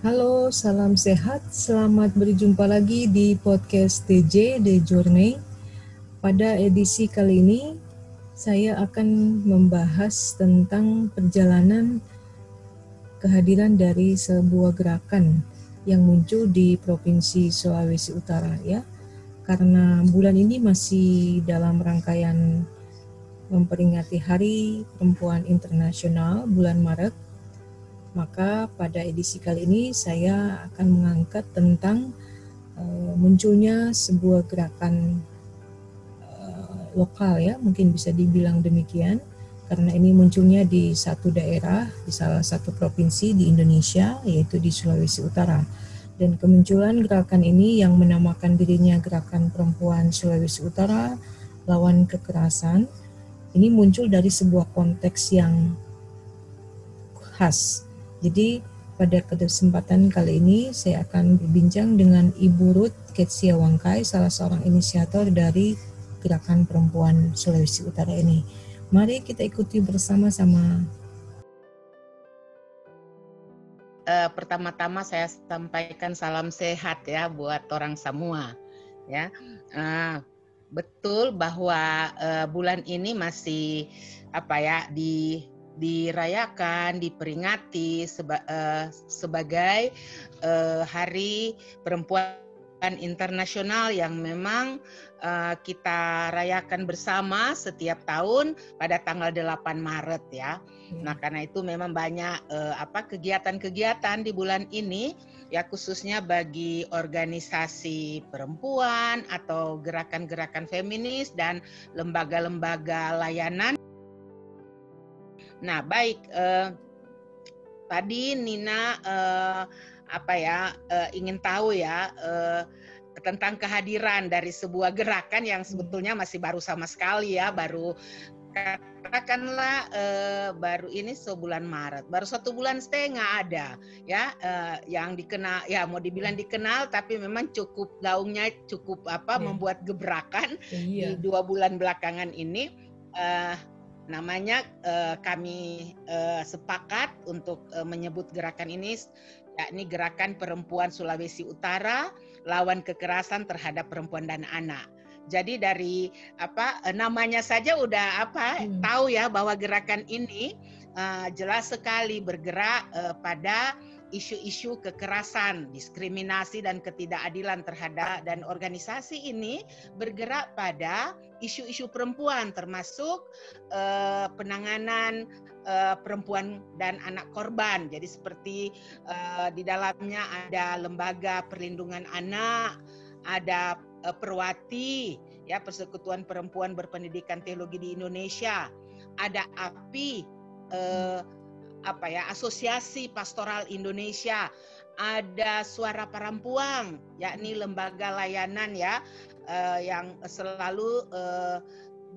Halo, salam sehat. Selamat berjumpa lagi di podcast TJ The Journey. Pada edisi kali ini, saya akan membahas tentang perjalanan kehadiran dari sebuah gerakan yang muncul di Provinsi Sulawesi Utara ya. Karena bulan ini masih dalam rangkaian memperingati Hari Perempuan Internasional bulan Maret maka pada edisi kali ini saya akan mengangkat tentang uh, munculnya sebuah gerakan uh, lokal ya, mungkin bisa dibilang demikian karena ini munculnya di satu daerah di salah satu provinsi di Indonesia yaitu di Sulawesi Utara. Dan kemunculan gerakan ini yang menamakan dirinya Gerakan Perempuan Sulawesi Utara lawan kekerasan ini muncul dari sebuah konteks yang khas jadi pada kesempatan kali ini saya akan berbincang dengan Ibu Ruth Ketsia Wangkai, salah seorang inisiator dari Gerakan Perempuan Sulawesi Utara ini. Mari kita ikuti bersama-sama. Uh, pertama-tama saya sampaikan salam sehat ya buat orang semua. Ya, uh, betul bahwa uh, bulan ini masih apa ya di dirayakan, diperingati seba, uh, sebagai uh, Hari Perempuan Internasional yang memang uh, kita rayakan bersama setiap tahun pada tanggal 8 Maret ya. Hmm. Nah, karena itu memang banyak uh, apa kegiatan-kegiatan di bulan ini ya khususnya bagi organisasi perempuan atau gerakan-gerakan feminis dan lembaga-lembaga layanan Nah, baik eh, tadi Nina eh, apa ya eh, ingin tahu ya eh, tentang kehadiran dari sebuah gerakan yang sebetulnya masih baru sama sekali ya, baru katakanlah eh, baru ini sebulan Maret, baru satu bulan setengah ada ya eh, yang dikenal ya mau dibilang dikenal tapi memang cukup gaungnya cukup apa yeah. membuat gebrakan yeah. di dua bulan belakangan ini. Eh, namanya uh, kami uh, sepakat untuk uh, menyebut gerakan ini yakni Gerakan Perempuan Sulawesi Utara lawan kekerasan terhadap perempuan dan anak. Jadi dari apa namanya saja udah apa hmm. tahu ya bahwa gerakan ini uh, jelas sekali bergerak uh, pada isu-isu kekerasan, diskriminasi dan ketidakadilan terhadap dan organisasi ini bergerak pada isu-isu perempuan termasuk uh, penanganan uh, perempuan dan anak korban. Jadi seperti uh, di dalamnya ada lembaga perlindungan anak, ada uh, Perwati ya Persekutuan Perempuan Berpendidikan Teologi di Indonesia, ada API apa ya Asosiasi Pastoral Indonesia, ada Suara Perempuan, yakni lembaga layanan ya uh, yang selalu uh,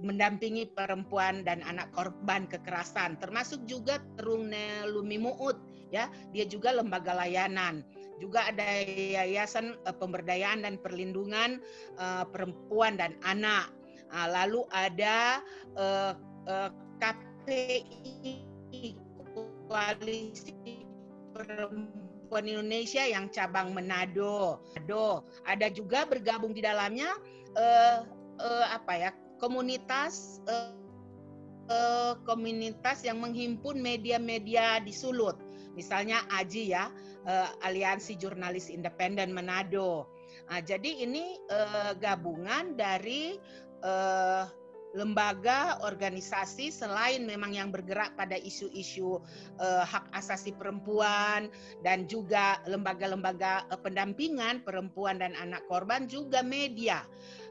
mendampingi perempuan dan anak korban kekerasan, termasuk juga Terung Nelumi Muut ya, dia juga lembaga layanan. Juga ada Yayasan uh, Pemberdayaan dan Perlindungan uh, Perempuan dan Anak. Uh, lalu ada uh, uh, KPI Koalisi Perempuan Indonesia yang cabang Manado. Manado. Ada juga bergabung di dalamnya uh, uh, apa ya komunitas uh, uh, komunitas yang menghimpun media-media di Sulut. Misalnya AJI ya, uh, Aliansi Jurnalis Independen Manado. Nah, jadi ini uh, gabungan dari uh, lembaga, organisasi selain memang yang bergerak pada isu-isu uh, hak asasi perempuan dan juga lembaga-lembaga uh, pendampingan perempuan dan anak korban juga media.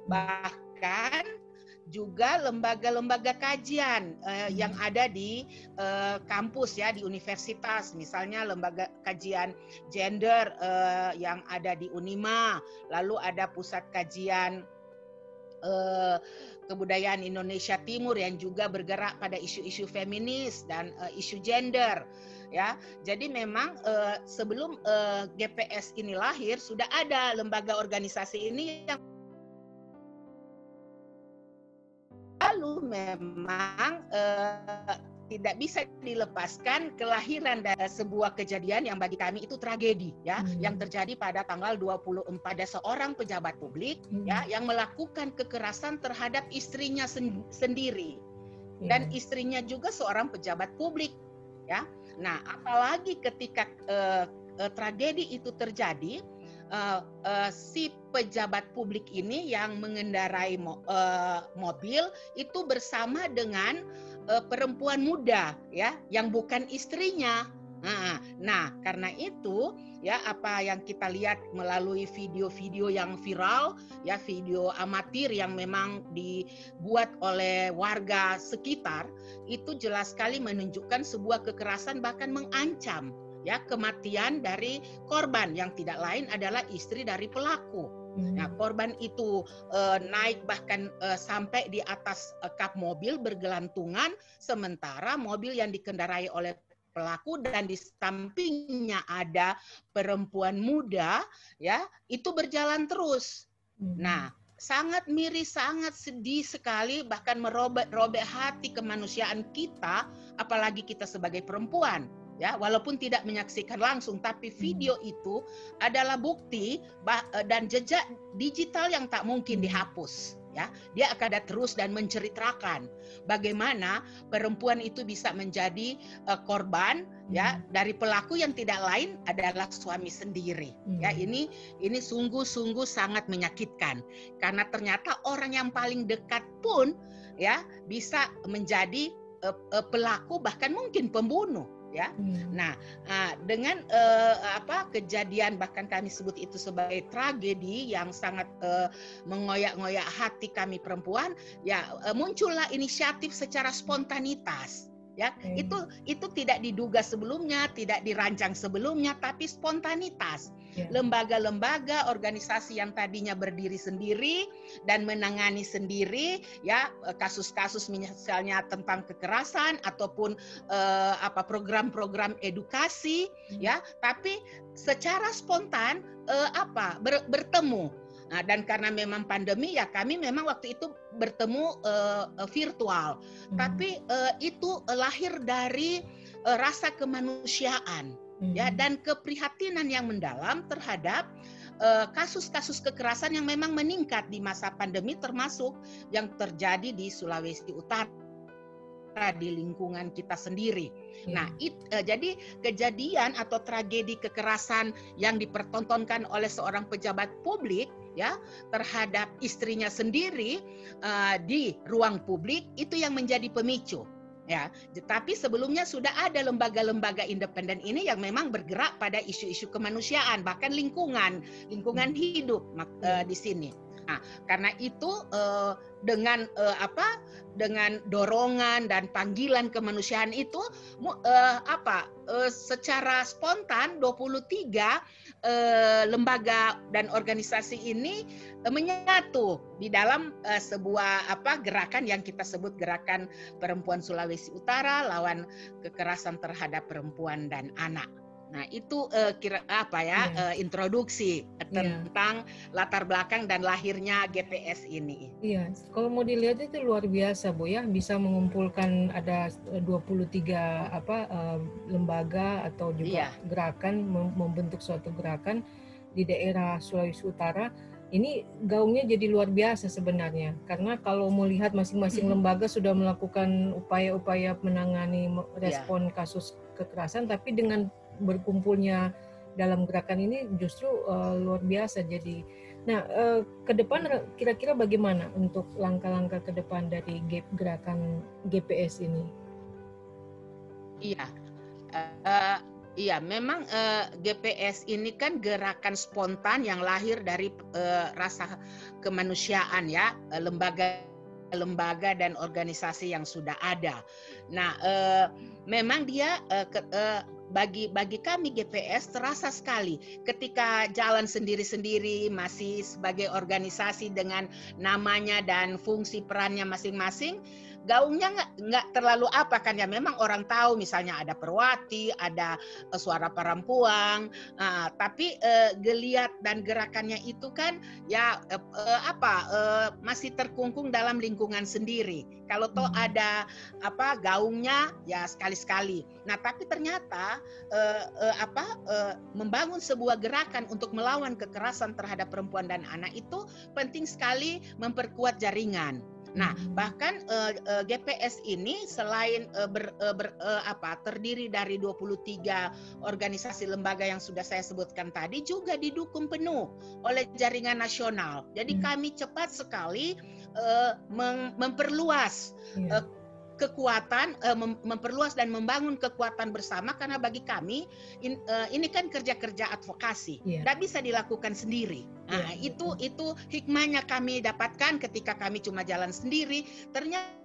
Bahkan juga lembaga-lembaga kajian uh, yang ada di uh, kampus ya di universitas misalnya lembaga kajian gender uh, yang ada di Unima lalu ada pusat kajian uh, kebudayaan Indonesia Timur yang juga bergerak pada isu-isu feminis dan uh, isu gender ya. Jadi memang uh, sebelum uh, GPS ini lahir sudah ada lembaga organisasi ini yang lalu memang uh, tidak bisa dilepaskan kelahiran dari sebuah kejadian yang bagi kami itu tragedi ya hmm. yang terjadi pada tanggal 24 ada seorang pejabat publik hmm. ya yang melakukan kekerasan terhadap istrinya sen sendiri yeah. dan istrinya juga seorang pejabat publik ya. Nah, apalagi ketika uh, uh, tragedi itu terjadi uh, uh, si pejabat publik ini yang mengendarai mo uh, mobil itu bersama dengan uh, perempuan muda ya yang bukan istrinya. Nah, nah, karena itu ya apa yang kita lihat melalui video-video yang viral, ya video amatir yang memang dibuat oleh warga sekitar, itu jelas sekali menunjukkan sebuah kekerasan bahkan mengancam ya kematian dari korban yang tidak lain adalah istri dari pelaku. Hmm. Nah, korban itu uh, naik bahkan uh, sampai di atas uh, kap mobil bergelantungan, sementara mobil yang dikendarai oleh pelaku dan di sampingnya ada perempuan muda, ya itu berjalan terus. Hmm. Nah, sangat miris, sangat sedih sekali, bahkan merobek-robek hati kemanusiaan kita, apalagi kita sebagai perempuan ya walaupun tidak menyaksikan langsung tapi hmm. video itu adalah bukti eh, dan jejak digital yang tak mungkin hmm. dihapus ya dia akan ada terus dan menceritakan bagaimana perempuan itu bisa menjadi uh, korban ya hmm. dari pelaku yang tidak lain adalah suami sendiri ya ini ini sungguh-sungguh sangat menyakitkan karena ternyata orang yang paling dekat pun ya bisa menjadi uh, uh, pelaku bahkan mungkin pembunuh ya. Hmm. Nah, uh, dengan uh, apa kejadian bahkan kami sebut itu sebagai tragedi yang sangat uh, mengoyak-ngoyak hati kami perempuan, ya uh, muncullah inisiatif secara spontanitas ya hmm. itu itu tidak diduga sebelumnya tidak dirancang sebelumnya tapi spontanitas. Lembaga-lembaga organisasi yang tadinya berdiri sendiri dan menangani sendiri ya eh, kasus-kasus misalnya tentang kekerasan ataupun uh, apa program-program edukasi hmm. ya tapi secara spontan uh, apa ber, bertemu Nah, dan karena memang pandemi ya kami memang waktu itu bertemu uh, virtual. Hmm. Tapi uh, itu lahir dari uh, rasa kemanusiaan. Ya dan keprihatinan yang mendalam terhadap kasus-kasus uh, kekerasan yang memang meningkat di masa pandemi termasuk yang terjadi di Sulawesi Utara di lingkungan kita sendiri. Hmm. Nah, it, uh, jadi kejadian atau tragedi kekerasan yang dipertontonkan oleh seorang pejabat publik ya terhadap istrinya sendiri uh, di ruang publik itu yang menjadi pemicu ya tetapi sebelumnya sudah ada lembaga-lembaga independen ini yang memang bergerak pada isu-isu kemanusiaan bahkan lingkungan lingkungan hmm. hidup uh, di sini nah karena itu uh, dengan uh, apa dengan dorongan dan panggilan kemanusiaan itu uh, apa uh, secara spontan 23 uh, lembaga dan organisasi ini uh, menyatu di dalam uh, sebuah apa gerakan yang kita sebut gerakan perempuan Sulawesi Utara lawan kekerasan terhadap perempuan dan anak. Nah, itu uh, kira apa ya yeah. Iya. uh, introduksi yeah. tentang latar belakang dan lahirnya GPS ini. Iya, yeah. kalau mau dilihat itu luar biasa, Bu ya, bisa mengumpulkan ada 23 apa uh, lembaga atau juga yeah. gerakan membentuk suatu gerakan di daerah Sulawesi Utara. Ini gaungnya jadi luar biasa sebenarnya, karena kalau mau lihat masing-masing hmm. lembaga sudah melakukan upaya-upaya menangani iya. respon yeah. kasus kekerasan, tapi dengan berkumpulnya dalam gerakan ini justru uh, luar biasa. Jadi, nah uh, ke depan kira-kira bagaimana untuk langkah-langkah ke depan dari gerakan GPS ini? Iya, uh, iya memang uh, GPS ini kan gerakan spontan yang lahir dari uh, rasa kemanusiaan ya lembaga lembaga dan organisasi yang sudah ada. Nah, uh, memang dia uh, ke, uh, bagi bagi kami GPS terasa sekali ketika jalan sendiri-sendiri masih sebagai organisasi dengan namanya dan fungsi perannya masing-masing gaungnya nggak nggak terlalu apa kan ya. Memang orang tahu misalnya ada perwati ada uh, suara perempuan. Uh, tapi uh, geliat dan gerakannya itu kan ya uh, uh, apa uh, masih terkungkung dalam lingkungan sendiri. Kalau toh hmm. ada apa gaungnya ya sekali-sekali. Nah tapi ternyata uh, uh, apa uh, membangun sebuah gerakan untuk melawan kekerasan terhadap perempuan dan anak itu penting sekali memperkuat jaringan Nah, bahkan uh, uh, GPS ini selain uh, ber, uh, ber, uh, apa terdiri dari 23 organisasi lembaga yang sudah saya sebutkan tadi juga didukung penuh oleh jaringan nasional. Jadi hmm. kami cepat sekali uh, mem memperluas yeah. uh, kekuatan uh, mem memperluas dan membangun kekuatan bersama karena bagi kami in, uh, ini kan kerja-kerja advokasi. Yeah. tidak bisa dilakukan sendiri. Nah yeah, itu itu hikmahnya kami dapatkan ketika kami cuma jalan sendiri. Ternyata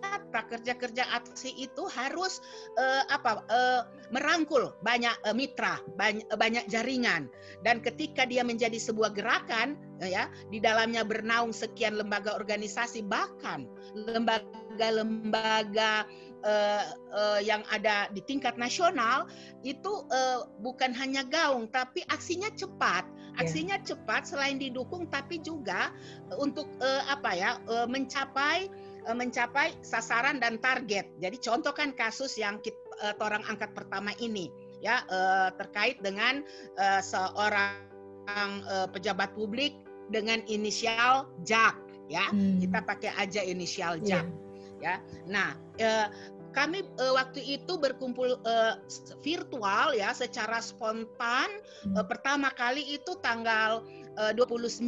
ternyata kerja-kerja advokasi itu harus uh, apa uh, merangkul banyak uh, mitra, banyak, uh, banyak jaringan dan ketika dia menjadi sebuah gerakan uh, ya di dalamnya bernaung sekian lembaga organisasi bahkan lembaga-lembaga uh, uh, yang ada di tingkat nasional itu uh, bukan hanya gaung tapi aksinya cepat ya. aksinya yeah. cepat selain didukung tapi juga untuk uh, apa ya uh, mencapai mencapai sasaran dan target. Jadi contoh kan kasus yang kita, uh, orang angkat pertama ini ya uh, terkait dengan uh, seorang uh, pejabat publik dengan inisial Jack ya. Hmm. Kita pakai aja inisial Jack yeah. ya. Nah, uh, kami uh, waktu itu berkumpul uh, virtual ya secara spontan hmm. uh, pertama kali itu tanggal uh, 29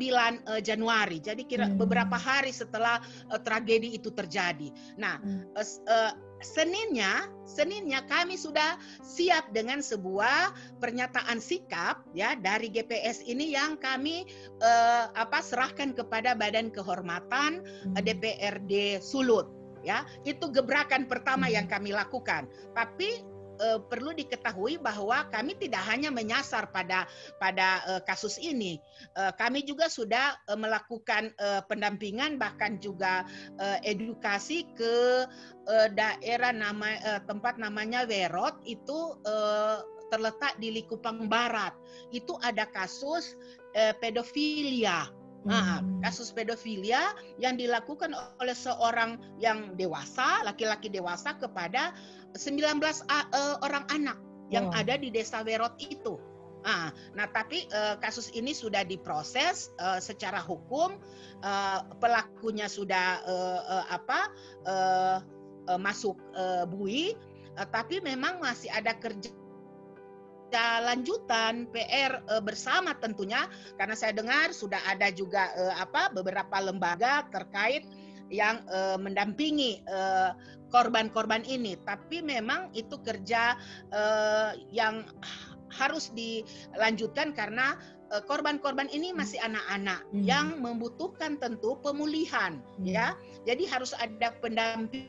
uh, Januari. Jadi kira hmm. beberapa hari setelah uh, tragedi itu terjadi. Nah, hmm. uh, uh, Seninnya, Seninnya kami sudah siap dengan sebuah pernyataan sikap ya dari GPS ini yang kami uh, apa serahkan kepada Badan Kehormatan hmm. DPRD Sulut ya. Itu gebrakan pertama hmm. yang kami lakukan. Tapi uh, perlu diketahui bahwa kami tidak hanya menyasar pada pada uh, kasus ini, uh, kami juga sudah uh, melakukan uh, pendampingan bahkan juga uh, edukasi ke uh, daerah nama uh, tempat namanya Werot itu uh, terletak di Likupang Barat. Itu ada kasus uh, pedofilia Nah, hmm. kasus pedofilia yang dilakukan oleh seorang yang dewasa, laki-laki dewasa kepada 19 uh, orang anak yang oh. ada di desa Werot itu. Nah, nah tapi uh, kasus ini sudah diproses uh, secara hukum, uh, pelakunya sudah uh, uh, apa uh, uh, masuk uh, bui, uh, tapi memang masih ada kerja lanjutan PR uh, bersama tentunya karena saya dengar sudah ada juga uh, apa beberapa lembaga terkait yang uh, mendampingi korban-korban ini. Tapi memang itu kerja yang harus dilanjutkan karena korban-korban ini masih anak-anak hmm. yang membutuhkan tentu pemulihan hmm. ya. Jadi harus ada pendampingan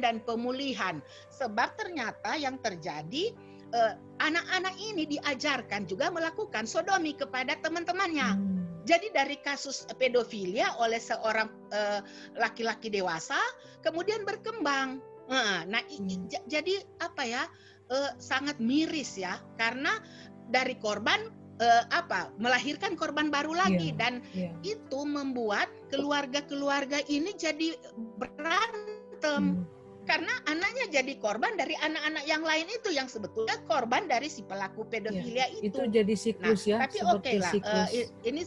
dan pemulihan sebab ternyata yang terjadi anak-anak uh, ini diajarkan juga melakukan sodomi kepada teman-temannya. Hmm. Jadi dari kasus pedofilia oleh seorang uh, laki-laki dewasa kemudian berkembang. Nah, hmm. jadi apa ya? Uh, sangat miris ya karena dari korban uh, apa melahirkan korban baru lagi yeah, dan yeah. itu membuat keluarga-keluarga ini jadi berantem. Hmm karena anaknya jadi korban dari anak-anak yang lain itu yang sebetulnya korban dari si pelaku pedofilia ya, itu. Itu jadi siklus nah, ya. Tapi oke okay lah, uh, ini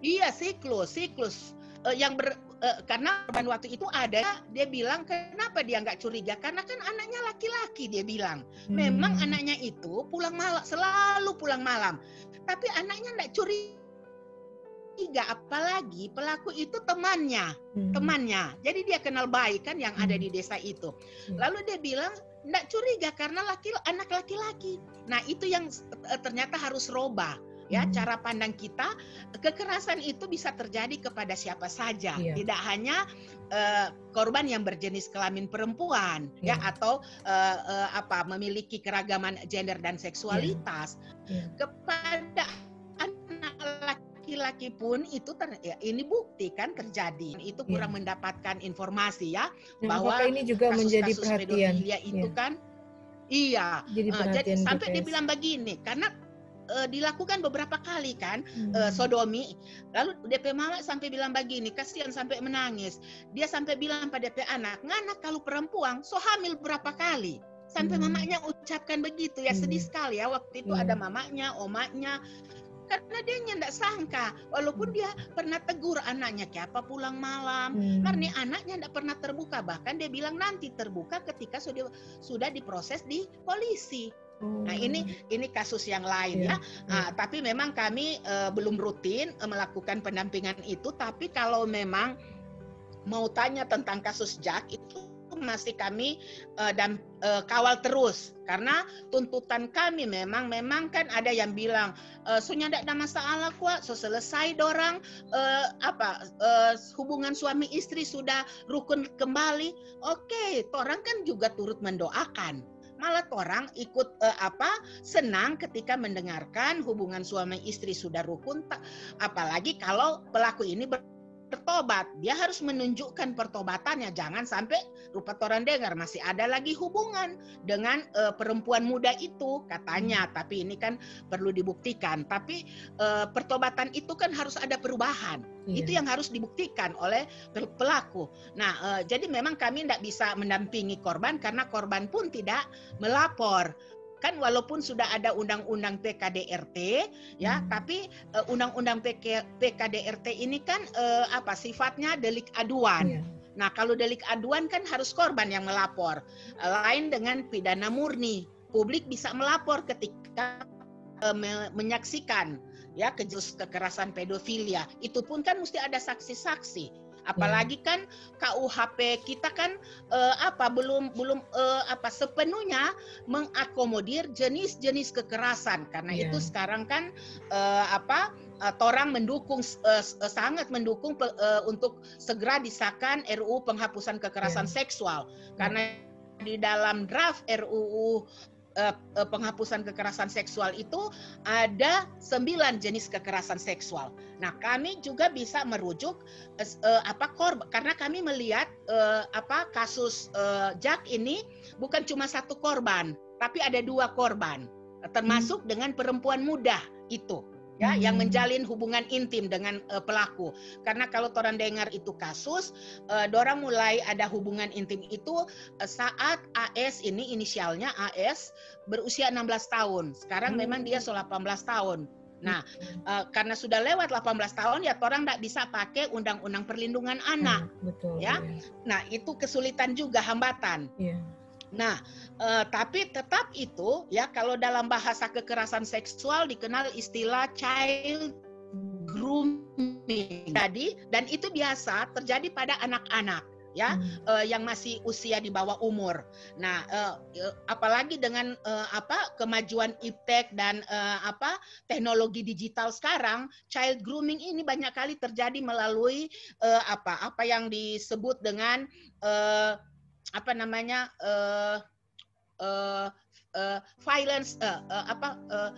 Iya siklus, siklus uh, yang ber, uh, karena korban waktu itu ada dia bilang kenapa dia nggak curiga karena kan anaknya laki-laki dia bilang hmm. memang anaknya itu pulang malam selalu pulang malam tapi anaknya nggak curiga apalagi pelaku itu temannya hmm. temannya jadi dia kenal baik kan yang hmm. ada di desa itu hmm. lalu dia bilang nggak curiga karena laki anak laki-laki nah itu yang uh, ternyata harus robah ya hmm. cara pandang kita kekerasan itu bisa terjadi kepada siapa saja yeah. tidak hanya uh, korban yang berjenis kelamin perempuan yeah. ya iya. atau uh, uh, apa memiliki keragaman gender dan seksualitas yeah. Yeah. kepada laki-laki pun itu ter, ya, ini bukti kan terjadi. Itu kurang yeah. mendapatkan informasi ya nah, bahwa ini juga kasus, menjadi kasus perhatian itu yeah. kan iya. Jadi, uh, jadi sampai dibilang begini karena uh, dilakukan beberapa kali kan hmm. uh, sodomi. Lalu DP mama sampai bilang begini, kasihan sampai menangis. Dia sampai bilang pada DP anak, nganak kalau perempuan so hamil berapa kali? Sampai hmm. mamanya ucapkan begitu ya hmm. sedih sekali ya waktu itu hmm. ada mamanya, omaknya karena dia tidak sangka walaupun dia pernah tegur anaknya kayak apa pulang malam hmm. karena anaknya tidak pernah terbuka bahkan dia bilang nanti terbuka ketika sudah sudah diproses di polisi Nah ini oh. ini kasus yang lain yeah. ya. Nah, tapi memang kami uh, belum rutin uh, melakukan pendampingan itu. Tapi kalau memang mau tanya tentang kasus Jack itu masih kami uh, dan uh, kawal terus. Karena tuntutan kami memang memang kan ada yang bilang uh, so tidak ada masalah kuat so selesai dorang uh, apa uh, hubungan suami istri sudah rukun kembali. Oke okay, orang kan juga turut mendoakan. Malah orang ikut apa senang ketika mendengarkan hubungan suami istri sudah rukun apalagi kalau pelaku ini ber bertobat, dia harus menunjukkan pertobatannya. Jangan sampai rupa orang dengar masih ada lagi hubungan dengan uh, perempuan muda itu katanya. Tapi ini kan perlu dibuktikan. Tapi uh, pertobatan itu kan harus ada perubahan. Iya. Itu yang harus dibuktikan oleh pelaku. Nah, uh, jadi memang kami tidak bisa mendampingi korban karena korban pun tidak melapor kan walaupun sudah ada undang-undang PKDRT ya hmm. tapi uh, undang-undang PK, PKDRT ini kan uh, apa sifatnya delik aduan yeah. Nah, kalau delik aduan kan harus korban yang melapor. Lain dengan pidana murni. Publik bisa melapor ketika uh, menyaksikan ya kejus kekerasan pedofilia. Itu pun kan mesti ada saksi-saksi. Apalagi hmm. kan KUHP kita kan uh, apa belum belum uh, apa sepenuhnya mengakomodir jenis-jenis kekerasan karena yeah. itu sekarang kan uh, apa uh, Torang mendukung uh, sangat mendukung uh, untuk segera disahkan RUU penghapusan kekerasan yeah. seksual karena di dalam draft RUU uh, penghapusan kekerasan seksual itu ada sembilan jenis kekerasan seksual. Nah, kami juga bisa merujuk uh, apa korban karena kami melihat uh, apa kasus uh, Jack ini bukan cuma satu korban, tapi ada dua korban, termasuk hmm. dengan perempuan muda itu ya hmm. yang menjalin hubungan intim dengan uh, pelaku. Karena kalau orang dengar itu kasus, uh, dorang mulai ada hubungan intim itu uh, saat AS ini inisialnya AS berusia 16 tahun. Sekarang hmm. memang dia sudah 18 tahun. Nah, uh, karena sudah lewat 18 tahun ya orang tidak bisa pakai undang-undang perlindungan anak. Hmm, betul, ya. ya. Nah, itu kesulitan juga hambatan. Yeah. Nah, eh, tapi tetap itu ya kalau dalam bahasa kekerasan seksual dikenal istilah child grooming tadi dan itu biasa terjadi pada anak-anak ya hmm. uh, yang masih usia di bawah umur. Nah, uh, apalagi dengan uh, apa kemajuan iptek dan uh, apa teknologi digital sekarang, child grooming ini banyak kali terjadi melalui uh, apa apa yang disebut dengan uh, apa namanya uh, uh, uh, violence uh, uh, apa uh,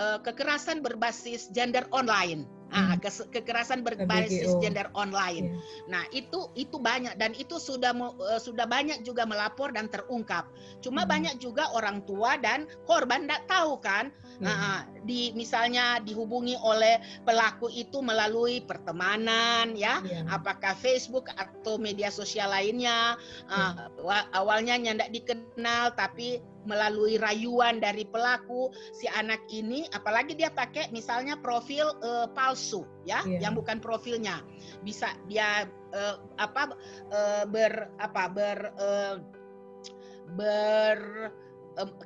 uh, kekerasan berbasis gender online Ah, hmm. kekerasan berbasis gender online. Yeah. Nah, itu itu banyak dan itu sudah uh, sudah banyak juga melapor dan terungkap. Cuma hmm. banyak juga orang tua dan korban tidak tahu kan. Hmm. Nah, di misalnya dihubungi oleh pelaku itu melalui pertemanan ya, yeah. apakah Facebook atau media sosial lainnya. Yeah. Uh, awalnya tidak dikenal tapi melalui rayuan dari pelaku si anak ini apalagi dia pakai misalnya profil uh, palsu ya yeah. yang bukan profilnya bisa dia uh, apa uh, ber apa ber uh, ber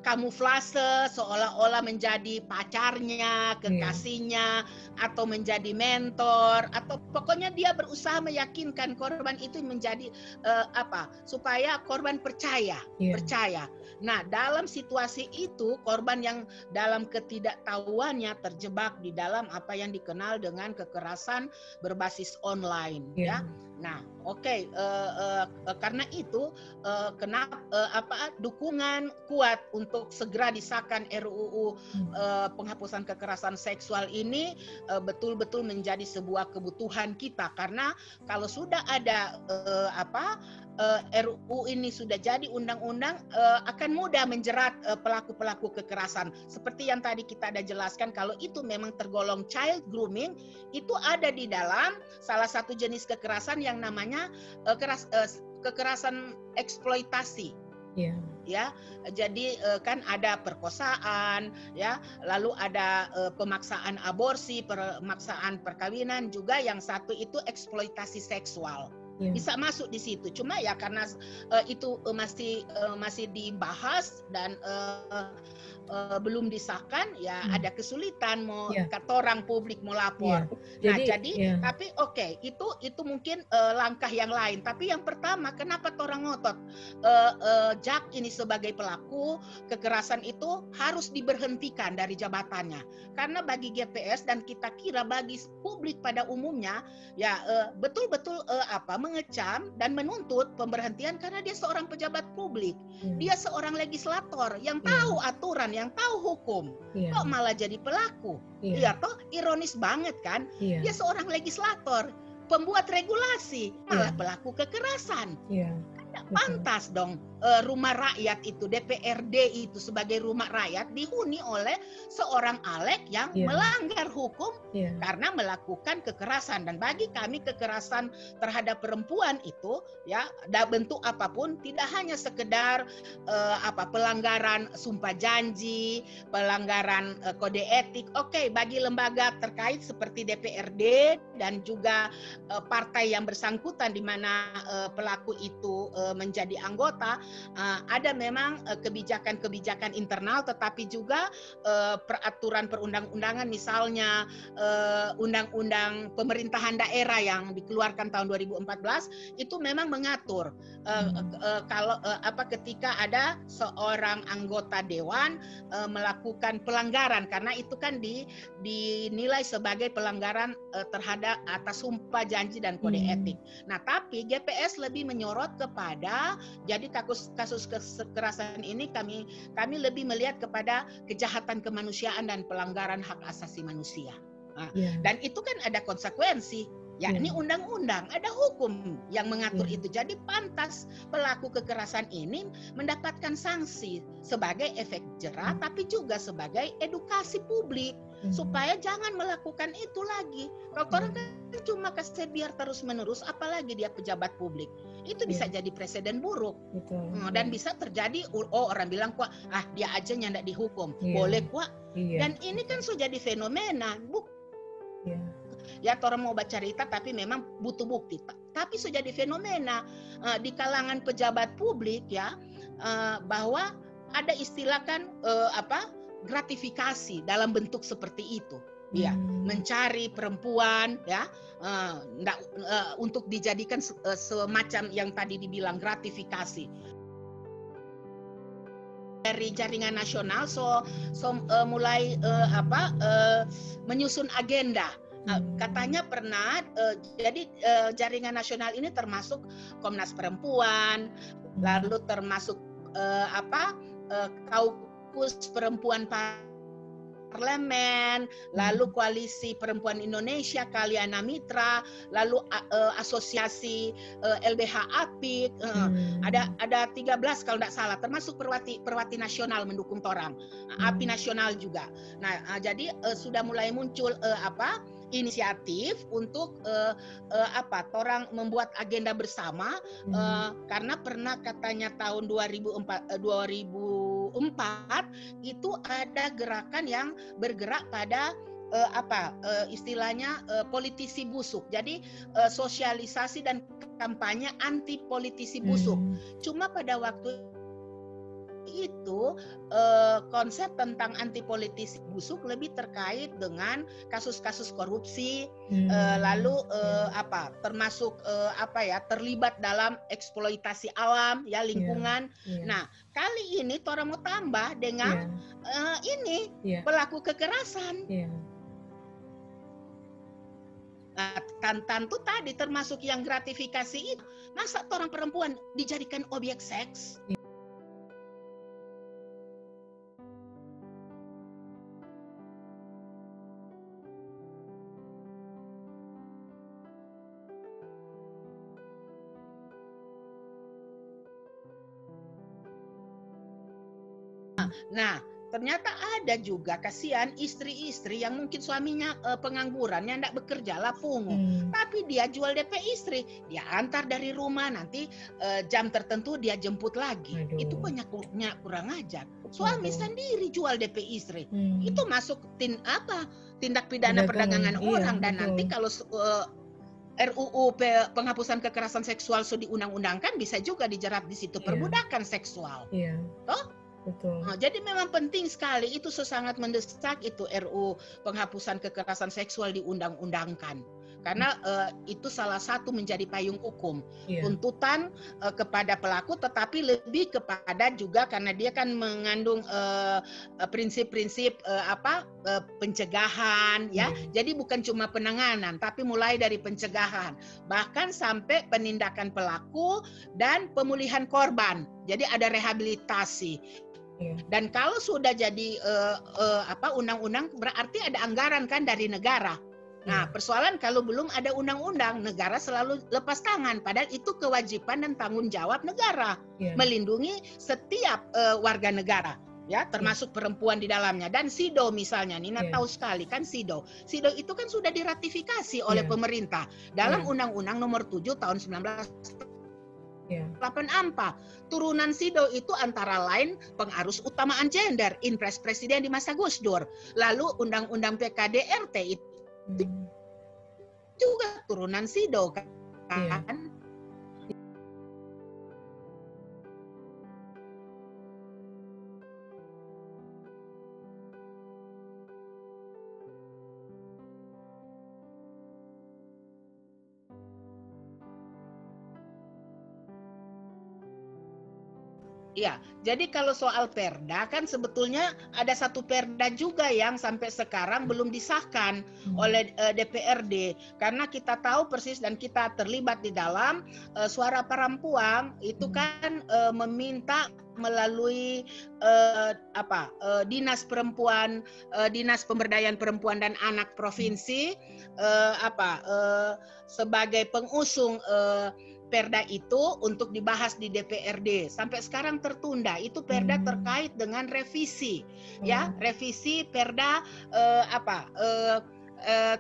kamuflase seolah-olah menjadi pacarnya, iya. kekasihnya, yeah. atau menjadi mentor, atau pokoknya dia berusaha meyakinkan korban itu menjadi uh, apa supaya korban percaya, yeah. percaya. Nah dalam situasi itu korban yang dalam ketidaktahuannya terjebak di dalam apa yang dikenal dengan kekerasan berbasis online, yeah. ya Nah, oke, okay, uh, uh, uh, karena itu uh, kenapa uh, apa dukungan kuat untuk segera disahkan RUU uh, penghapusan kekerasan seksual ini betul-betul uh, menjadi sebuah kebutuhan kita. Karena kalau sudah ada uh, apa uh, RUU ini sudah jadi undang-undang uh, akan mudah menjerat pelaku-pelaku uh, kekerasan seperti yang tadi kita ada jelaskan kalau itu memang tergolong child grooming itu ada di dalam salah satu jenis kekerasan yang namanya uh, keras uh, kekerasan eksploitasi. Yeah. Ya, jadi kan ada perkosaan, ya, lalu ada pemaksaan aborsi, pemaksaan perkawinan juga yang satu itu eksploitasi seksual. Yeah. Bisa masuk di situ. Cuma ya karena uh, itu uh, masih uh, masih dibahas dan uh, uh, belum disahkan ya hmm. ada kesulitan mau yeah. kata orang publik mau lapor. Yeah. Nah, jadi, yeah. tapi oke, okay, itu itu mungkin uh, langkah yang lain. Tapi yang pertama kenapa orang ngotot uh, uh, Jak ini sebagai pelaku kekerasan itu harus diberhentikan dari jabatannya. Karena bagi GPS dan kita kira bagi publik pada umumnya ya betul-betul uh, uh, apa mengecam dan menuntut pemberhentian karena dia seorang pejabat publik. Hmm. Dia seorang legislator yang hmm. tahu aturan yang tahu hukum yeah. kok malah jadi pelaku. Iya yeah. toh ironis banget kan? Yeah. Dia seorang legislator, pembuat regulasi, malah yeah. pelaku kekerasan. Yeah. Tidak pantas dong uh, rumah rakyat itu DPRD itu sebagai rumah rakyat dihuni oleh seorang Alek yang yeah. melanggar hukum yeah. karena melakukan kekerasan dan bagi kami kekerasan terhadap perempuan itu ya ada bentuk apa pun tidak hanya sekedar uh, apa pelanggaran sumpah janji, pelanggaran uh, kode etik. Oke, okay, bagi lembaga terkait seperti DPRD dan juga uh, partai yang bersangkutan di mana uh, pelaku itu uh, menjadi anggota uh, ada memang uh, kebijakan-kebijakan internal tetapi juga uh, peraturan perundang-undangan misalnya undang-undang pemerintahan daerah yang dikeluarkan tahun 2014 itu memang mengatur uh, kalau apa ketika ada seorang anggota dewan melakukan pelanggaran karena itu kan di dinilai sebagai pelanggaran terhadap atas sumpah janji dan kode hmm. etik. Nah, tapi GPS lebih menyorot kepada jadi kasus kasus kekerasan ini kami kami lebih melihat kepada kejahatan kemanusiaan dan pelanggaran hak asasi manusia. Nah, yeah. Dan itu kan ada konsekuensi Ya, ini iya. undang-undang, ada hukum yang mengatur yeah. itu. Jadi pantas pelaku kekerasan ini mendapatkan sanksi sebagai efek jerah, mm. tapi juga sebagai edukasi publik mm. supaya jangan melakukan itu lagi. Kalau orang kan cuma kasih biar terus-menerus, apalagi dia pejabat publik, itu yeah. bisa jadi presiden buruk. Betul. Hmm, dan bisa terjadi, oh orang bilang kok, ah dia aja yang tidak dihukum, yeah. boleh kok. Yeah. Dan ini kan sudah jadi fenomena, buk. Yeah ya orang mau baca cerita tapi memang butuh bukti tapi sudah di fenomena uh, di kalangan pejabat publik ya uh, bahwa ada istilah kan uh, apa gratifikasi dalam bentuk seperti itu. Ya hmm. mencari perempuan ya uh, enggak, uh, untuk dijadikan uh, semacam yang tadi dibilang gratifikasi. Dari jaringan nasional so so uh, mulai uh, apa uh, menyusun agenda. Nah, katanya pernah uh, jadi uh, jaringan nasional ini termasuk Komnas Perempuan, lalu termasuk uh, apa uh, Kaukus Perempuan Parlemen, lalu Koalisi Perempuan Indonesia, Kaliana Mitra, lalu uh, Asosiasi uh, LBH Apik, uh, hmm. ada ada 13 kalau tidak salah, termasuk Perwati Perwati Nasional mendukung Torang, hmm. API Nasional juga. Nah, uh, jadi uh, sudah mulai muncul uh, apa? Inisiatif untuk uh, uh, apa orang membuat agenda bersama hmm. uh, karena pernah katanya tahun 2004 uh, 2004 itu ada gerakan yang bergerak pada uh, apa uh, istilahnya uh, politisi busuk. Jadi uh, sosialisasi dan kampanye anti politisi busuk. Hmm. Cuma pada waktu itu eh, konsep tentang anti politis busuk lebih terkait dengan kasus-kasus korupsi hmm. eh, lalu eh, apa termasuk eh, apa ya terlibat dalam eksploitasi alam ya lingkungan. Yeah. Yeah. Nah, kali ini Tora mau tambah dengan yeah. eh, ini yeah. pelaku kekerasan. Yeah. Nah, tentu tadi termasuk yang gratifikasi itu. Masa orang perempuan dijadikan objek seks? Nah, ternyata ada juga kasihan istri-istri yang mungkin suaminya uh, pengangguran yang tidak bekerja lapungu hmm. tapi dia jual DP istri dia antar dari rumah nanti uh, jam tertentu dia jemput lagi Aduh. itu banyaknya kurang ajar suami Aduh. sendiri jual DP istri hmm. itu masuk tin apa tindak pidana perdagangan iya, orang dan betul. nanti kalau eh, RUU penghapusan kekerasan seksual sudah diundang-undangkan bisa juga dijerat di situ iya. perbudakan seksual. Iya. Toh? Betul. Nah, jadi memang penting sekali itu sangat mendesak itu RU penghapusan kekerasan seksual diundang-undangkan. Karena uh, itu salah satu menjadi payung hukum. Yeah. tuntutan uh, kepada pelaku tetapi lebih kepada juga karena dia kan mengandung prinsip-prinsip uh, uh, apa uh, pencegahan ya. Yeah. jadi bukan cuma penanganan tapi mulai dari pencegahan. Bahkan sampai penindakan pelaku dan pemulihan korban. Jadi ada rehabilitasi Iya. Dan kalau sudah jadi uh, uh, apa undang-undang berarti ada anggaran kan dari negara. Nah, iya. persoalan kalau belum ada undang-undang, negara selalu lepas tangan. Padahal itu kewajiban dan tanggung jawab negara yeah. melindungi setiap uh, warga negara, ya, termasuk yeah. perempuan di dalamnya. Dan SIDO misalnya, Nina yeah. tahu sekali kan SIDO. SIDO itu kan sudah diratifikasi oleh yeah. pemerintah dalam Undang-Undang Nomor 7 tahun 19 Yeah. ampa. Turunan Sido itu antara lain pengarus utamaan gender, impres presiden di masa Gus Dur. Lalu undang-undang PKDRT itu hmm. juga turunan Sido kan. Yeah. Iya, jadi kalau soal perda kan sebetulnya ada satu perda juga yang sampai sekarang belum disahkan hmm. oleh uh, eh, DPRD karena kita tahu persis dan kita terlibat di dalam uh, suara perempuan itu hmm. kan uh, meminta melalui uh, apa uh, dinas perempuan uh, dinas pemberdayaan perempuan dan anak provinsi uh, apa uh, sebagai pengusung uh, Perda itu untuk dibahas di DPRD sampai sekarang tertunda. Itu Perda hmm. terkait dengan revisi, ya, hmm. ya revisi Perda uh, apa uh, uh,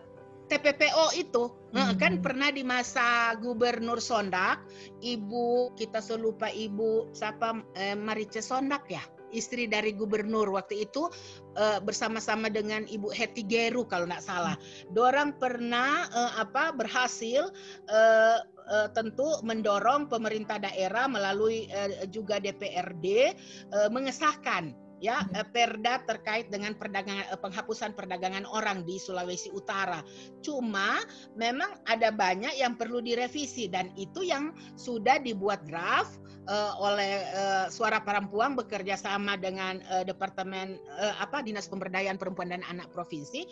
TPPO itu hmm. kan pernah di masa Gubernur Sondak, Ibu kita selupa Ibu siapa eh, Marice Sondak ya istri dari gubernur waktu itu uh, bersama-sama dengan Ibu Heti Geru kalau nggak salah. Dorang pernah uh, apa berhasil uh, uh, tentu mendorong pemerintah daerah melalui uh, juga DPRD uh, mengesahkan ya hmm. perda terkait dengan perdagangan penghapusan perdagangan orang di Sulawesi Utara. Cuma memang ada banyak yang perlu direvisi dan itu yang sudah dibuat draft uh, oleh uh, Suara Perempuan bekerja sama dengan uh, Departemen uh, apa Dinas Pemberdayaan Perempuan dan Anak Provinsi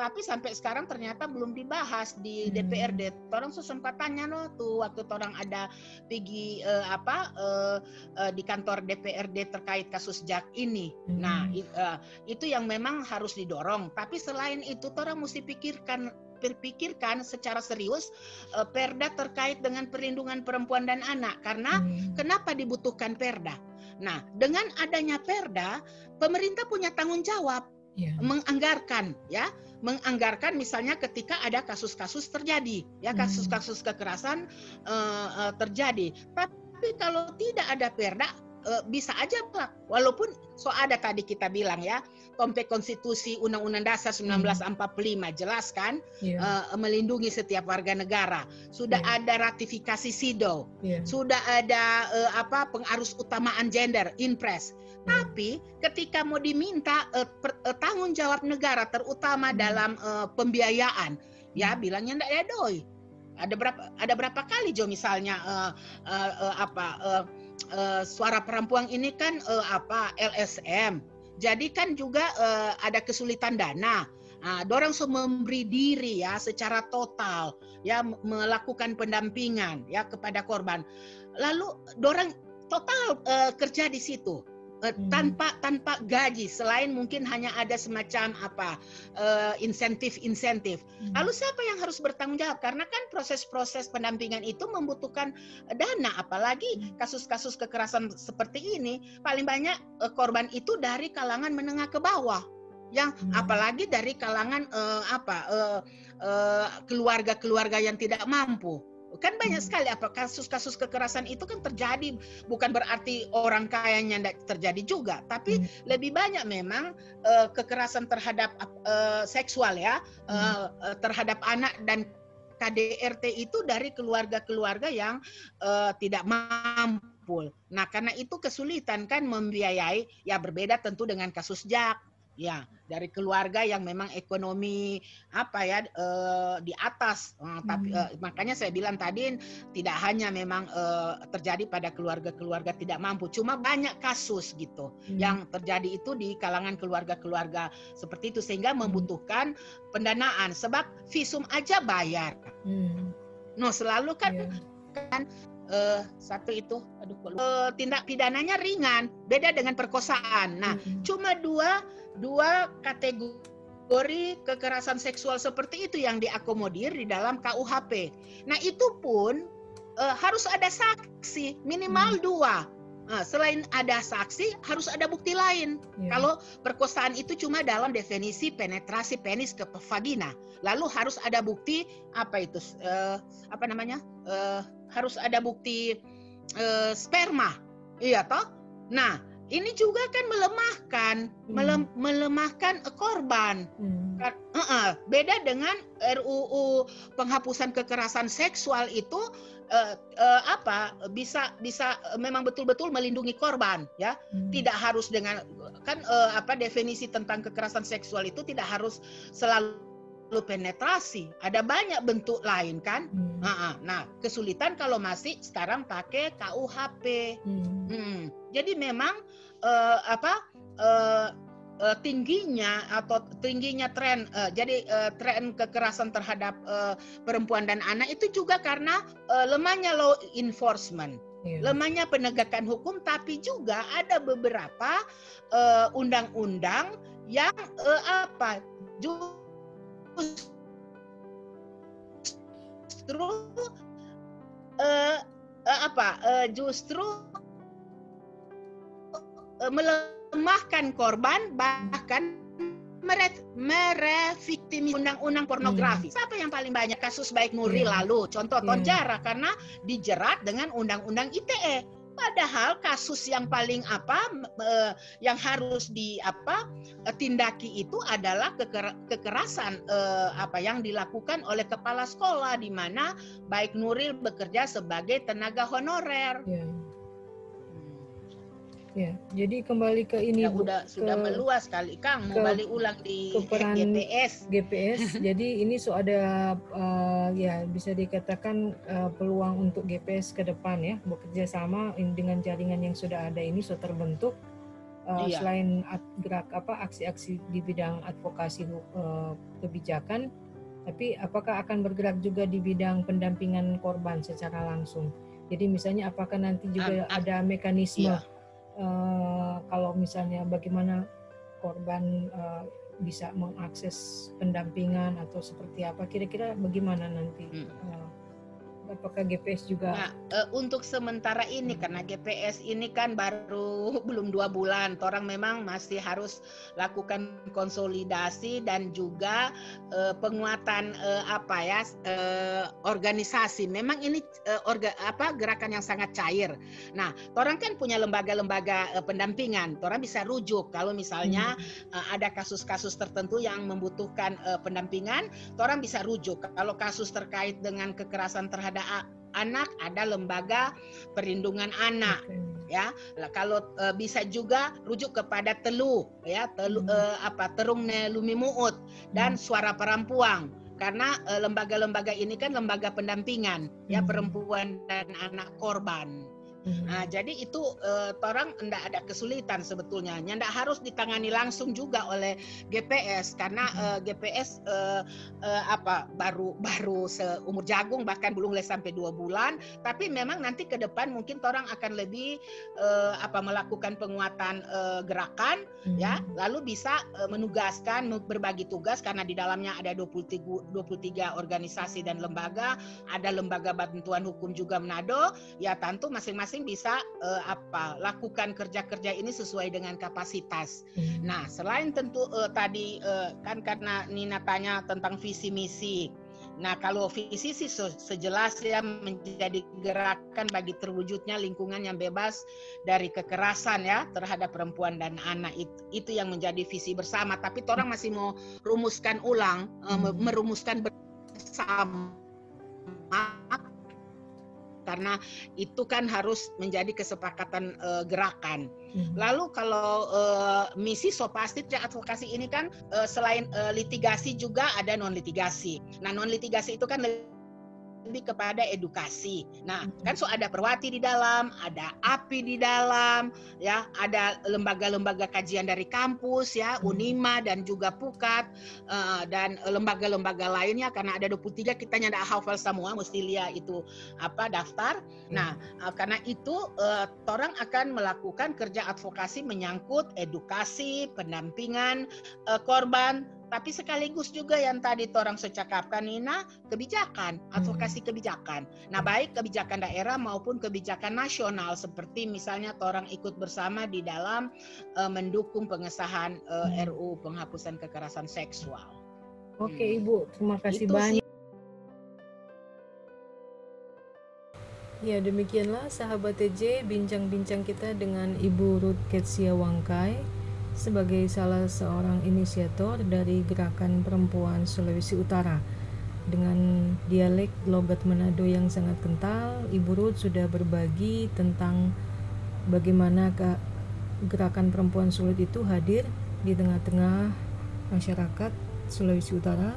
tapi sampai sekarang ternyata belum dibahas di hmm. DPRD. Orang sempat tanya loh tuh waktu orang ada pergi uh, apa uh, uh, di kantor DPRD terkait kasus Jak ini. Hmm. Nah uh, itu yang memang harus didorong. Tapi selain itu orang mesti pikirkan berpikirkan secara serius uh, perda terkait dengan perlindungan perempuan dan anak karena hmm. kenapa dibutuhkan perda nah dengan adanya perda pemerintah punya tanggung jawab yeah. menganggarkan ya menganggarkan misalnya ketika ada kasus-kasus terjadi ya kasus-kasus kekerasan uh, uh, terjadi. Tapi kalau tidak ada perda uh, bisa aja Pak walaupun so ada tadi kita bilang ya Kompe Konstitusi Undang-Undang Dasar 1945 hmm. jelas kan yeah. Iya. uh, melindungi setiap warga negara. Sudah yeah. ada ratifikasi SIDO. Yeah. Sudah ada uh, apa pengarus utamaan gender Inpres. Yeah. Tapi ketika mau diminta uh, per, uh, tanggung jawab negara terutama hmm. dalam uh, pembiayaan, ya hmm. bilangnya enggak ya doi. Ada berapa ada berapa kali Jo misalnya uh, uh, uh, apa uh, uh, suara perempuan ini kan uh, apa LSM jadi kan juga uh, ada kesulitan dana. Nah, dorang semua memberi diri ya secara total ya melakukan pendampingan ya kepada korban. Lalu dorang total uh, kerja di situ. Tanpa tanpa gaji selain mungkin hanya ada semacam apa uh, insentif-insentif. Hmm. Lalu siapa yang harus bertanggung jawab? Karena kan proses-proses pendampingan itu membutuhkan dana, apalagi hmm. kasus-kasus kekerasan seperti ini paling banyak uh, korban itu dari kalangan menengah ke bawah yang hmm. apalagi dari kalangan uh, apa keluarga-keluarga uh, uh, yang tidak mampu Kan banyak hmm. sekali apa kasus-kasus kekerasan itu kan terjadi bukan berarti orang kayanya tidak terjadi juga, tapi hmm. lebih banyak memang uh, kekerasan terhadap uh, seksual ya hmm. uh, terhadap anak dan KDRT itu dari keluarga-keluarga yang uh, tidak mampu. Nah, karena itu kesulitan kan membiayai ya berbeda tentu dengan kasus JAK ya dari keluarga yang memang ekonomi apa ya eh, di atas tapi hmm. eh, makanya saya bilang tadi tidak hanya memang eh, terjadi pada keluarga-keluarga tidak mampu cuma banyak kasus gitu hmm. yang terjadi itu di kalangan keluarga-keluarga seperti itu sehingga hmm. membutuhkan pendanaan sebab visum aja bayar hmm. no selalu kan yeah. kan uh, satu itu aduh uh, tindak pidananya ringan beda dengan perkosaan nah hmm. cuma dua dua kategori kekerasan seksual seperti itu yang diakomodir di dalam KUHP. Nah itu pun uh, harus ada saksi minimal hmm. dua. Nah, selain ada saksi, harus ada bukti lain. Yeah. Kalau perkosaan itu cuma dalam definisi penetrasi penis ke vagina, lalu harus ada bukti apa itu? Uh, apa namanya? Uh, harus ada bukti uh, sperma, iya toh? Nah, ini juga kan melemahkan hmm. melem, melemahkan korban hmm. uh -uh. beda dengan RUU penghapusan kekerasan seksual itu uh, uh, apa bisa bisa memang betul-betul melindungi korban ya hmm. tidak harus dengan kan uh, apa definisi tentang kekerasan seksual itu tidak harus selalu penetrasi ada banyak bentuk lain kan hmm. nah, nah kesulitan kalau masih sekarang pakai KUHP hmm. Hmm. jadi memang uh, apa uh, uh, tingginya atau tingginya tren uh, jadi uh, tren kekerasan terhadap uh, perempuan dan anak itu juga karena uh, lemahnya law enforcement yeah. lemahnya penegakan hukum tapi juga ada beberapa undang-undang uh, yang uh, apa justru uh, uh, apa uh, justru uh, melemahkan korban bahkan mereviktimi undang-undang pornografi. Hmm. Siapa yang paling banyak kasus baik Nuril hmm. lalu? Contoh hmm. Tonjara karena dijerat dengan undang-undang ITE Padahal kasus yang paling apa uh, yang harus di apa uh, tindaki itu adalah keker, kekerasan uh, apa yang dilakukan oleh kepala sekolah di mana baik Nuril bekerja sebagai tenaga honorer. Yeah. Ya, jadi kembali ke ini ya, udah ke, sudah meluas kali Kang mau ke, balik ulang di peran GPS. GPS. jadi ini so ada uh, ya bisa dikatakan uh, peluang untuk GPS ke depan ya bekerja sama dengan jaringan yang sudah ada ini so terbentuk uh, iya. selain at, gerak apa aksi-aksi di bidang advokasi uh, kebijakan tapi apakah akan bergerak juga di bidang pendampingan korban secara langsung. Jadi misalnya apakah nanti juga um, ada mekanisme iya uh, kalau misalnya bagaimana korban uh, bisa mengakses pendampingan atau seperti apa kira-kira bagaimana nanti hmm. uh, apakah GPS juga? Nah, uh, untuk sementara ini karena GPS ini kan baru belum dua bulan, orang memang masih harus lakukan konsolidasi dan juga uh, penguatan uh, apa ya uh, organisasi. Memang ini uh, orga, apa gerakan yang sangat cair. Nah, orang kan punya lembaga-lembaga uh, pendampingan, orang bisa rujuk kalau misalnya hmm. uh, ada kasus-kasus tertentu yang membutuhkan uh, pendampingan, orang bisa rujuk. Kalau kasus terkait dengan kekerasan terhadap ada anak ada lembaga perlindungan anak okay. ya kalau uh, bisa juga rujuk kepada telu ya telu hmm. uh, apa terung lumi muut dan hmm. suara perempuan karena lembaga-lembaga uh, ini kan lembaga pendampingan ya, hmm. ya perempuan dan anak korban Hmm. Nah, jadi itu uh, orang tidak ada kesulitan sebetulnya. Tidak harus ditangani langsung juga oleh GPS karena hmm. uh, GPS uh, uh, apa baru baru seumur jagung bahkan belum sampai dua bulan. Tapi memang nanti ke depan mungkin orang akan lebih uh, apa melakukan penguatan uh, gerakan ya, lalu bisa uh, menugaskan berbagi tugas karena di dalamnya ada 23 23 organisasi dan lembaga, ada lembaga bantuan hukum juga Manado. Ya tentu masing-masing bisa uh, apa lakukan kerja-kerja ini sesuai dengan kapasitas. Hmm. Nah, selain tentu uh, tadi uh, kan karena Nina tanya tentang visi misi. Nah, kalau visi sih sejelas ya menjadi gerakan bagi terwujudnya lingkungan yang bebas dari kekerasan ya terhadap perempuan dan anak itu, itu yang menjadi visi bersama. Tapi orang masih mau rumuskan ulang, hmm. merumuskan bersama karena itu kan harus menjadi kesepakatan uh, gerakan. Hmm. Lalu kalau uh, misi sopastit advokasi ini kan uh, selain uh, litigasi juga ada non litigasi. Nah non litigasi itu kan lebih kepada edukasi. Nah, kan so ada perwati di dalam, ada api di dalam, ya, ada lembaga-lembaga kajian dari kampus, ya, hmm. Unima dan juga Pukat uh, dan lembaga-lembaga lainnya karena ada 23 kita nyanda hafal semua, mesti lihat itu apa daftar. Hmm. Nah, uh, karena itu uh, orang akan melakukan kerja advokasi menyangkut edukasi, pendampingan uh, korban tapi sekaligus juga yang tadi orang secakapkan Nina kebijakan advokasi hmm. kebijakan nah baik kebijakan daerah maupun kebijakan nasional seperti misalnya orang ikut bersama di dalam uh, mendukung pengesahan uh, hmm. RU penghapusan kekerasan seksual oke hmm. ibu terima kasih Itu banyak Ya demikianlah sahabat TJ bincang-bincang kita dengan Ibu Ruth Ketsia Wangkai sebagai salah seorang inisiator dari gerakan perempuan Sulawesi Utara. Dengan dialek logat Manado yang sangat kental, Ibu Ruth sudah berbagi tentang bagaimana gerakan perempuan sulit itu hadir di tengah-tengah masyarakat Sulawesi Utara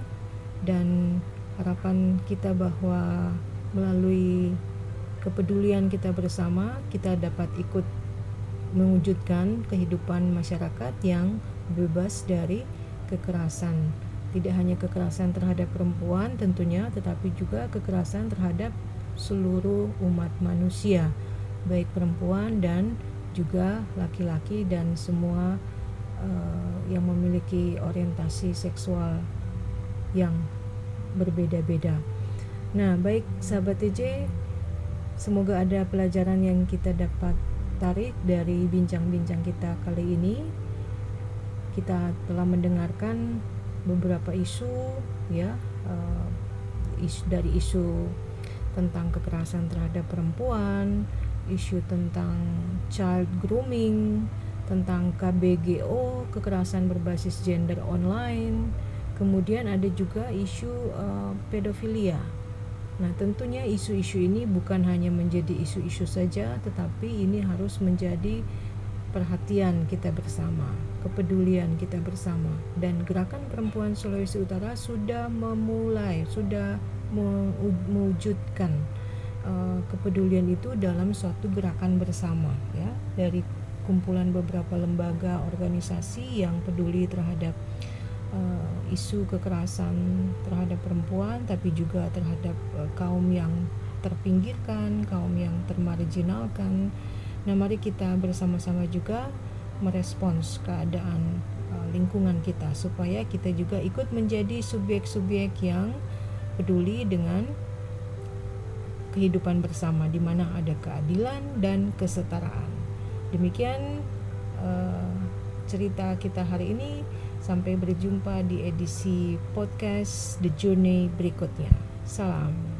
dan harapan kita bahwa melalui kepedulian kita bersama kita dapat ikut mewujudkan kehidupan masyarakat yang bebas dari kekerasan. Tidak hanya kekerasan terhadap perempuan tentunya, tetapi juga kekerasan terhadap seluruh umat manusia, baik perempuan dan juga laki-laki dan semua uh, yang memiliki orientasi seksual yang berbeda-beda. Nah, baik sahabat TJ, semoga ada pelajaran yang kita dapat tarik dari bincang-bincang kita kali ini. Kita telah mendengarkan beberapa isu ya uh, isu dari isu tentang kekerasan terhadap perempuan, isu tentang child grooming, tentang KBGO, kekerasan berbasis gender online, kemudian ada juga isu uh, pedofilia Nah, tentunya isu-isu ini bukan hanya menjadi isu-isu saja, tetapi ini harus menjadi perhatian kita bersama, kepedulian kita bersama. Dan gerakan perempuan Sulawesi Utara sudah memulai, sudah mewujudkan uh, kepedulian itu dalam suatu gerakan bersama, ya, dari kumpulan beberapa lembaga organisasi yang peduli terhadap uh, isu kekerasan terhadap perempuan tapi juga terhadap uh, kaum yang terpinggirkan, kaum yang termarginalkan. Nah, mari kita bersama-sama juga merespons keadaan uh, lingkungan kita supaya kita juga ikut menjadi subjek-subjek yang peduli dengan kehidupan bersama di mana ada keadilan dan kesetaraan. Demikian uh, cerita kita hari ini. Sampai berjumpa di edisi podcast The Journey berikutnya. Salam.